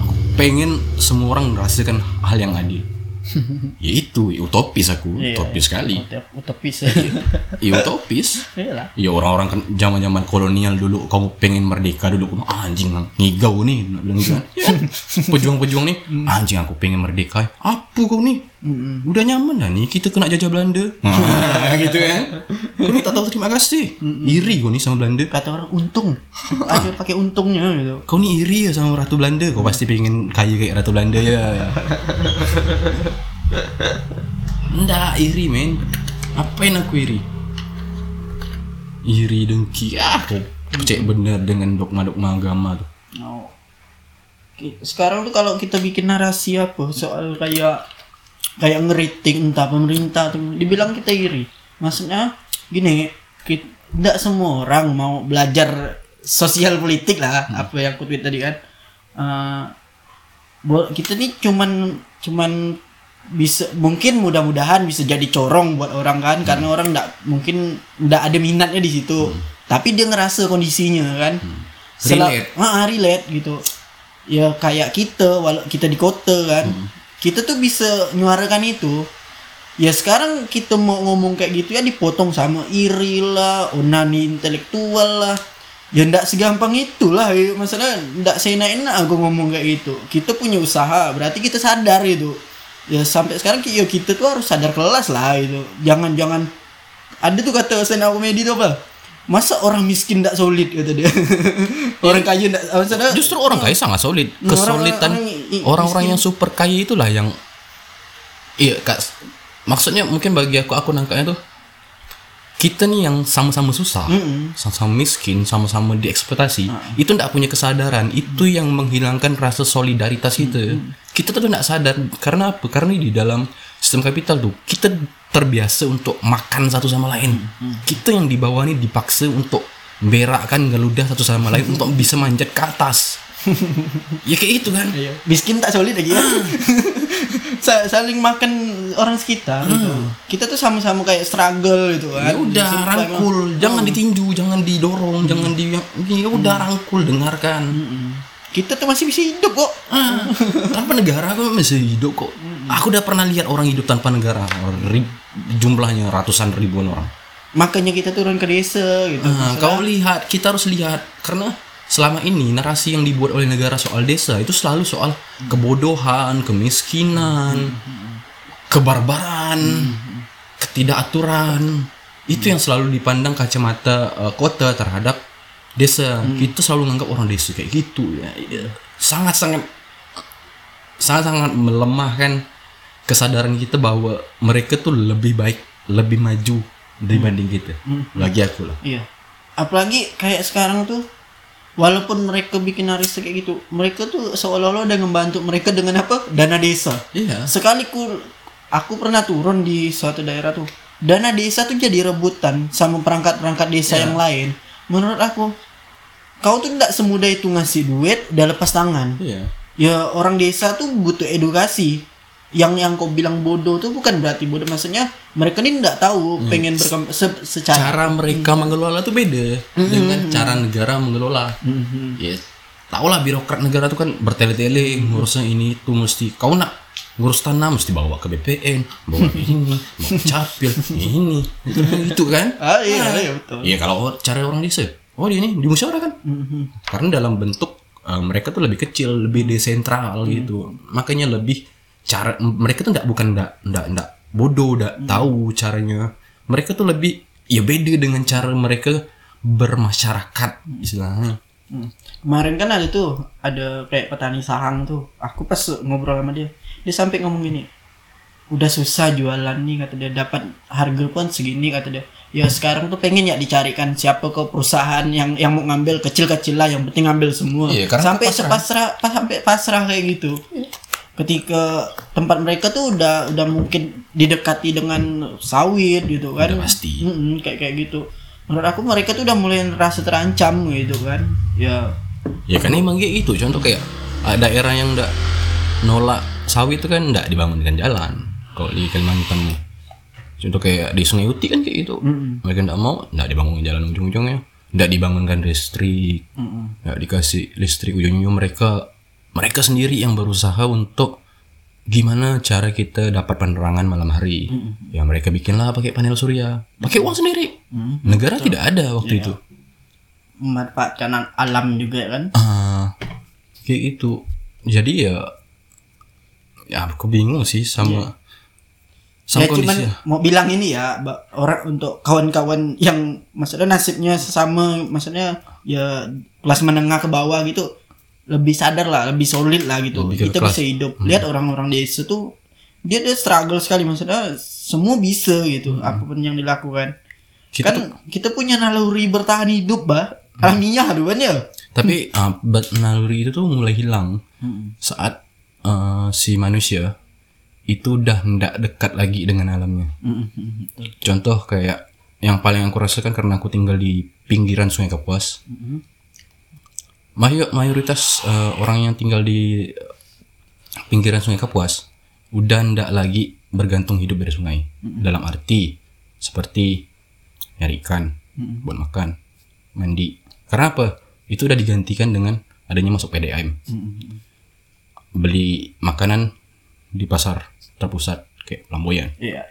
aku pengen semua orang merasakan hal yang adil ya itu ya utopis aku Iya. utopis sekali. Utop- utopis. Ya utopis. Iya lah ya orang-orang kan zaman-zaman kolonial dulu kamu pengen merdeka dulu ah, anjing ngigau nih bilang gitu. Ya, pejuang-pejuang nih anjing aku pengen merdeka. Apa kau nih udah nyaman dah nih kita kena jajah Belanda. Ah, gitu kan kau nih tak tahu terima kasih. Iri kau nih sama Belanda. Kata orang untung. Ada pakai untungnya gitu. Kau nih iri ya sama Ratu Belanda. Kau pasti pengen kaya kayak Ratu Belanda ya. Nggak iri men. Apain aku iri? Iri dengki. Ah kau Cek bener dengan dogma-dogma agama tuh. Oh. Sekarang tuh kalau kita bikin narasi apa? Soal kayak kayak ngeritik entah pemerintah tuh dibilang kita iri. Maksudnya gini, tidak semua orang mau belajar sosial politik lah apa yang aku tweet tadi kan. Buat kita nih cuman cuman bisa mungkin mudah-mudahan bisa jadi corong buat orang kan karena orang ndak mungkin ndak ada minatnya di situ. Tapi dia ngerasa kondisinya kan. Sela- Relate. ah, relate gitu. Ya kayak kita walau kita di kota kan kita tuh bisa nyuarakan itu. Ya sekarang kita mau ngomong kayak gitu ya dipotong sama iri lah onani intelektual lah. Ya ndak segampang itulah gitu. maksudnya ndak seenak-enak aku ngomong kayak gitu. Kita punya usaha berarti kita sadar itu. Ya sampai sekarang ya kita tuh harus sadar kelas lah itu. Jangan jangan ada tuh kata stand up comedy tuh apa masa orang miskin ndak solid kata dia orang kaya ndak maksudnya Justru orang kaya sangat solid. Kesulitan orang-orang yang super kaya itulah yang iya kak. Maksudnya mungkin bagi aku aku nangkapnya tuh kita nih yang sama-sama susah, sama-sama miskin, sama-sama dieksploitasi, itu ndak punya kesadaran, itu yang menghilangkan rasa solidaritas itu. Kita tuh ndak sadar karena apa? Karena di dalam sistem kapital tuh kita terbiasa untuk makan satu sama lain. Kita yang di bawah ini dipaksa untuk berakkan geludah satu sama lain untuk bisa manjat ke atas. ya kayak itu kan. Iya. miskin tak solid lagi ya Sa- saling makan orang sekitar gitu. kita tuh sama-sama kayak struggle gitu kan Ya udah rangkul, emang. jangan ditinju, jangan didorong, jangan di ya udah rangkul, dengarkan. kita tuh masih bisa hidup kok Ah, tanpa negara aku masih hidup kok. Aku udah pernah lihat orang hidup tanpa negara, Rib- jumlahnya ratusan ribuan orang. makanya kita turun ke desa gitu Nah, kau lihat, kita harus lihat karena selama ini narasi yang dibuat oleh negara soal desa itu selalu soal kebodohan, kemiskinan, kebarbaran, ketidakaturan. Itu yang selalu dipandang kacamata eh, kota terhadap desa. Kita selalu menganggap orang desa kayak gitu ya. Iya. Sangat-sangat sangat-sangat melemahkan kesadaran kita bahwa mereka tuh lebih baik, lebih maju dibanding kita. Bagi aku lah. Iya. Apalagi kayak sekarang tuh walaupun mereka bikin arisan kayak gitu, mereka tuh seolah-olah udah ngebantu mereka dengan apa? Dana desa. Iya. Sekali ku aku pernah turun di suatu daerah tuh. Dana desa tuh jadi rebutan sama perangkat-perangkat desa Iya. yang lain. Menurut aku kau tuh tidak semudah itu ngasih duit udah lepas tangan. Iya. Ya orang desa tuh butuh edukasi. Yang yang kau bilang bodoh tuh bukan berarti bodoh. Maksudnya mereka ini tidak tahu pengen berkembang se- secara Hmm. cara mereka mengelola tuh beda dengan cara negara mengelola. Ya, tau lah birokrat negara tuh kan bertele-tele ngurusnya ini tuh mesti. Kau nak ngurus tanah mesti bawa ke BPN, bawa ini, bawa capil, ini, itu kan? Ah iya, iya betul. Iya kalau cara orang desa, oh dia ini di musyawarah kan? Karena dalam bentuk eh, mereka tuh lebih kecil, lebih desentral gitu, makanya lebih cara mereka tuh nggak bukan nggak nggak nggak bodoh, nggak tahu caranya. Mereka tuh lebih ya beda dengan cara mereka bermasyarakat istilahnya. Hmm. Kemarin kan ada tuh, ada kayak petani sahang tuh. Aku pas ngobrol sama dia, dia sampai ngomong gini, udah susah jualan nih kata dia dapat harga pun segini kata dia. Ya sekarang tuh pengen ya dicarikan siapa ke perusahaan yang yang mau ngambil kecil-kecil lah, yang penting ngambil semua. Iya, sampai pasrah. pasrah, pas sampai pasrah kayak gitu. Ketika tempat mereka tuh udah udah mungkin didekati dengan sawit gitu kan. Udah pasti. Mm-mm, kayak kayak gitu. Menurut aku mereka tuh udah mulai rasa terancam gitu kan. Ya Ya kan emang kayak gitu. Contoh kayak ah, daerah yang nggak nolak sawit itu kan nggak dibangunkan jalan. Kalau di Kalimantan nih. Contoh kayak di Sungai Uti kan kayak gitu. Mereka nggak mau, nggak dibangun jalan ujung-ujungnya. Nggak dibangunkan listrik. Nggak dikasih listrik ujung-ujung mereka mereka sendiri yang berusaha untuk gimana cara kita dapat penerangan malam hari. Ya mereka bikinlah pakai panel surya, pakai uang sendiri. Negara tidak ada waktu itu. memanfaatkan alam juga kan. Ah, kayak itu. Jadi ya, ya aku bingung sih sama sama ya cuman kondisi. mau bilang ini ya orang untuk kawan-kawan yang maksudnya nasibnya sesama maksudnya ya kelas menengah ke bawah gitu lebih sadar lah lebih solid lah gitu. Lebih kita kelas- bisa hidup. Lihat orang-orang desa tuh dia dia struggle sekali. Maksudnya semua bisa gitu apa pun yang dilakukan. Kita kan kita punya naluri bertahan hidup bah. Alamiah tuh kan ya Tapi bat- naluri itu tuh mulai hilang saat ah, si manusia itu udah ndak dekat lagi dengan alamnya. Contoh kayak yang paling aku rasakan karena aku tinggal di pinggiran Sungai Kapuas. Mayo- mayoritas eh, orang yang tinggal di pinggiran Sungai Kapuas udah ndak lagi bergantung hidup dari sungai. Dalam arti seperti nyari ikan, buat makan, mandi. Karena apa? Itu udah digantikan dengan adanya masuk PDAM. Beli makanan di pasar terpusat kayak Lamboyan. iya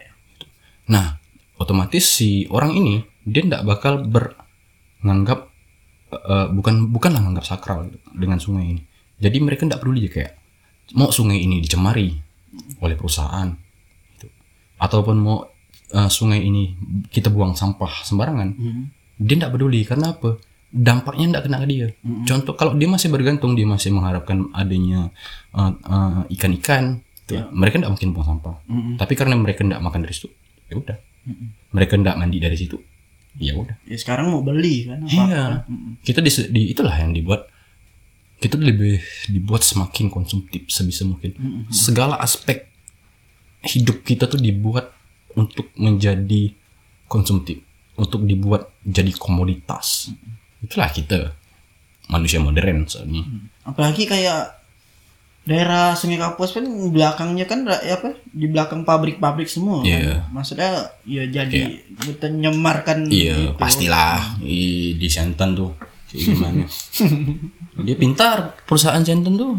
Nah, otomatis si orang ini dia ndak bakal beranggap eh, bukan bukanlah nganggap sakral dengan sungai ini. Jadi mereka tidak peduli kayak mau sungai ini dicemari oleh perusahaan gitu. ataupun mau eh, sungai ini kita buang sampah sembarangan. Dia tidak peduli karena apa? Dampaknya tidak kena ke dia. Contoh kalau dia masih bergantung, dia masih mengharapkan adanya eh, eh, ikan-ikan, gitu. mereka tidak mungkin buang sampah. Tapi karena mereka tidak makan dari situ, ya udah. Mereka tidak mandi dari situ, ya udah. Ya sekarang mau beli kan apa? Iya. Kita di, di itulah yang dibuat kita lebih dibuat semakin konsumtif sebisa mungkin. Segala aspek hidup kita tuh dibuat untuk menjadi konsumtif, untuk dibuat jadi komoditas. Itulah kita manusia modern saat ini. Apalagi kayak daerah Sungai Kapuas kan belakangnya kan ya apa di belakang pabrik-pabrik semua. kan. Iya. Maksudnya ya jadi kita nyemarkan Iya, itu. pastilah di, di Senten tuh gimana. Dia pintar perusahaan Senten tuh.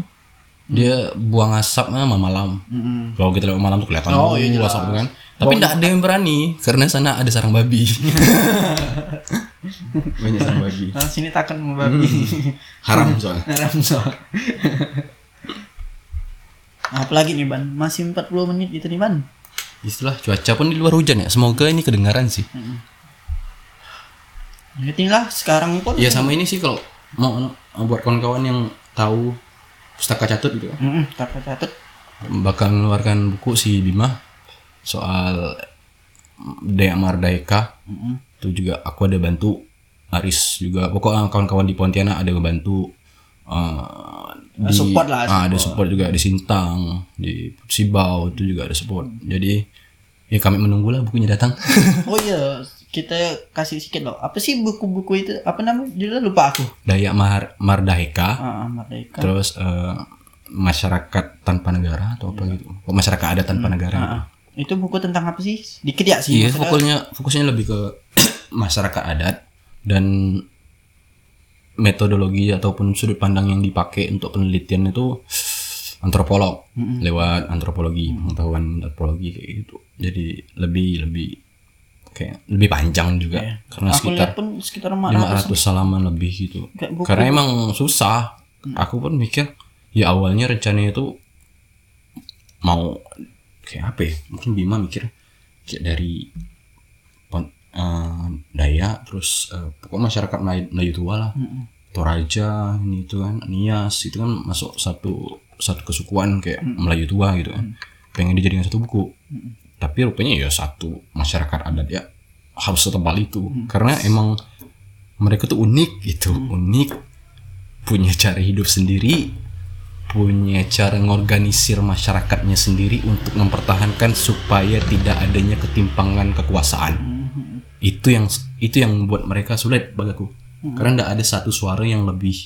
Dia buang asapnya malam-malam. Mm-mm. Kalau kita lewat malam tuh kelihatan Oh, iya, jelas. asap kan. Tapi tidak ada yang berani karena sana ada sarang babi. Banyak sarang babi. Nah, sini takkan babi. Haram soalnya. Haram soal. Apalagi nih Ban, masih 40 menit gitu nih Ban. Istilah cuaca pun di luar hujan ya. Semoga ini kedengaran sih. Jadi lah sekarang pun Ya sama ini sih kalau mau mau buat kawan-kawan yang tahu pustaka catut gitu kan. Mm-mm, tak catat. bakal mengeluarkan buku si Bima soal Daya Mardeka itu juga aku ada bantu Aris juga pokoknya kawan-kawan di Pontianak ada ngebantu eh, di, Support lah, ah, ada support juga di Sintang di Sibau itu juga ada support jadi ya kami menunggulah bukunya datang Oh iya, kita kasih sedikit loh. Apa sih buku-buku itu? Apa namanya? Judulnya lupa aku. Daya Mar Mardeka Ah, ah, Merdeka. terus eh, masyarakat tanpa negara atau apa gitu Oh, masyarakat ada tanpa negara gitu. Ah, ah. Itu buku tentang apa sih? Dikit ya sih. Iya, fokusnya fokusnya lebih ke masyarakat adat dan metodologi ataupun sudut pandang yang dipakai untuk penelitian itu antropolog lewat antropologi pengetahuan antropologi kayak gitu. Jadi lebih lebih kayak lebih panjang juga karena Iya. Aku sekitar pun sekitar 400. 500 halaman lebih gitu. Karena emang susah. Aku pun mikir ya awalnya rencananya itu mau kayak apa ya? Mungkin Bima mikir kayak dari pon- eh, Daya terus eh, pokoknya masyarakat Melayu, Melayu tua lah. Toraja ini itu kan Nias itu kan masuk satu satu kesukuan kayak Melayu tua gitu kan. Pengen dijadikan satu buku. Tapi rupanya ya satu masyarakat adat ya harus setebal itu. Karena emang mereka tuh unik gitu unik. Punya cara hidup sendiri punya cara ngorganisir masyarakatnya sendiri untuk mempertahankan supaya tidak adanya ketimpangan kekuasaan itu yang itu yang membuat mereka sulit bagiku karena tidak ada satu suara yang lebih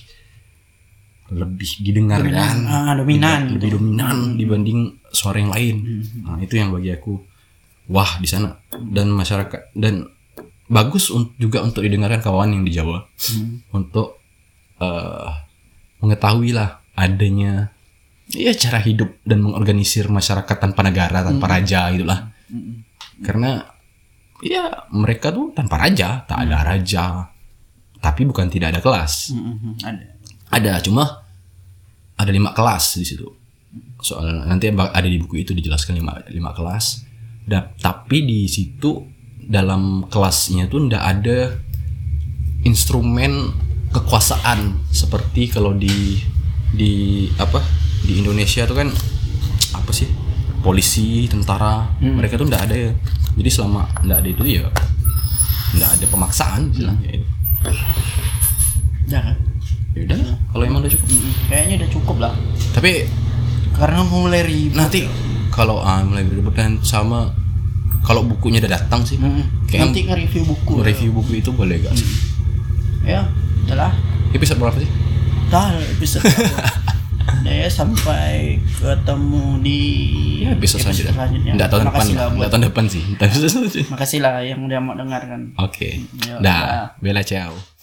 lebih didengarkan Ah, dominan lebih dominan dibanding suara yang lain. Nah itu yang bagi aku wah di sana. Dan masyarakat dan bagus un- juga untuk didengarkan kawan yang di Jawa. Untuk eh, mengetahui lah adanya ya cara hidup dan mengorganisir masyarakat tanpa negara tanpa raja gitulah karena ya mereka tuh tanpa raja tak ada raja. Tapi bukan tidak ada kelas. Mm-mm, ada. ada cuma ada lima kelas di situ. Soal nanti ada di buku itu dijelaskan lima lima kelas. Dan tapi di situ dalam kelasnya tuh ndak ada instrumen kekuasaan. Seperti kalau di di apa di Indonesia tuh kan apa sih polisi tentara mereka tuh ndak ada ya jadi selama ndak ada itu ya ndak ada pemaksaan istilahnya itu Udah kan? ya udah kalau emang udah cukup Mm-mm, Kayaknya udah cukup lah. tapi Karena mulai ribet. nanti kalau ah, mulai berdebat dan sama kalau bukunya udah datang sih Mm-mm. kayak Nanti nge-review buku. review buku itu boleh gak sih Ya, udah lah. episode berapa sih Dah episode. Ya sampai ketemu di ya episode, selanjutnya. nggak tahun depan Makasih lah nggak buat tahun depan sih. Episode Makasih lah yang udah mau dengarkan. oke. Ya, dah. Bella ciao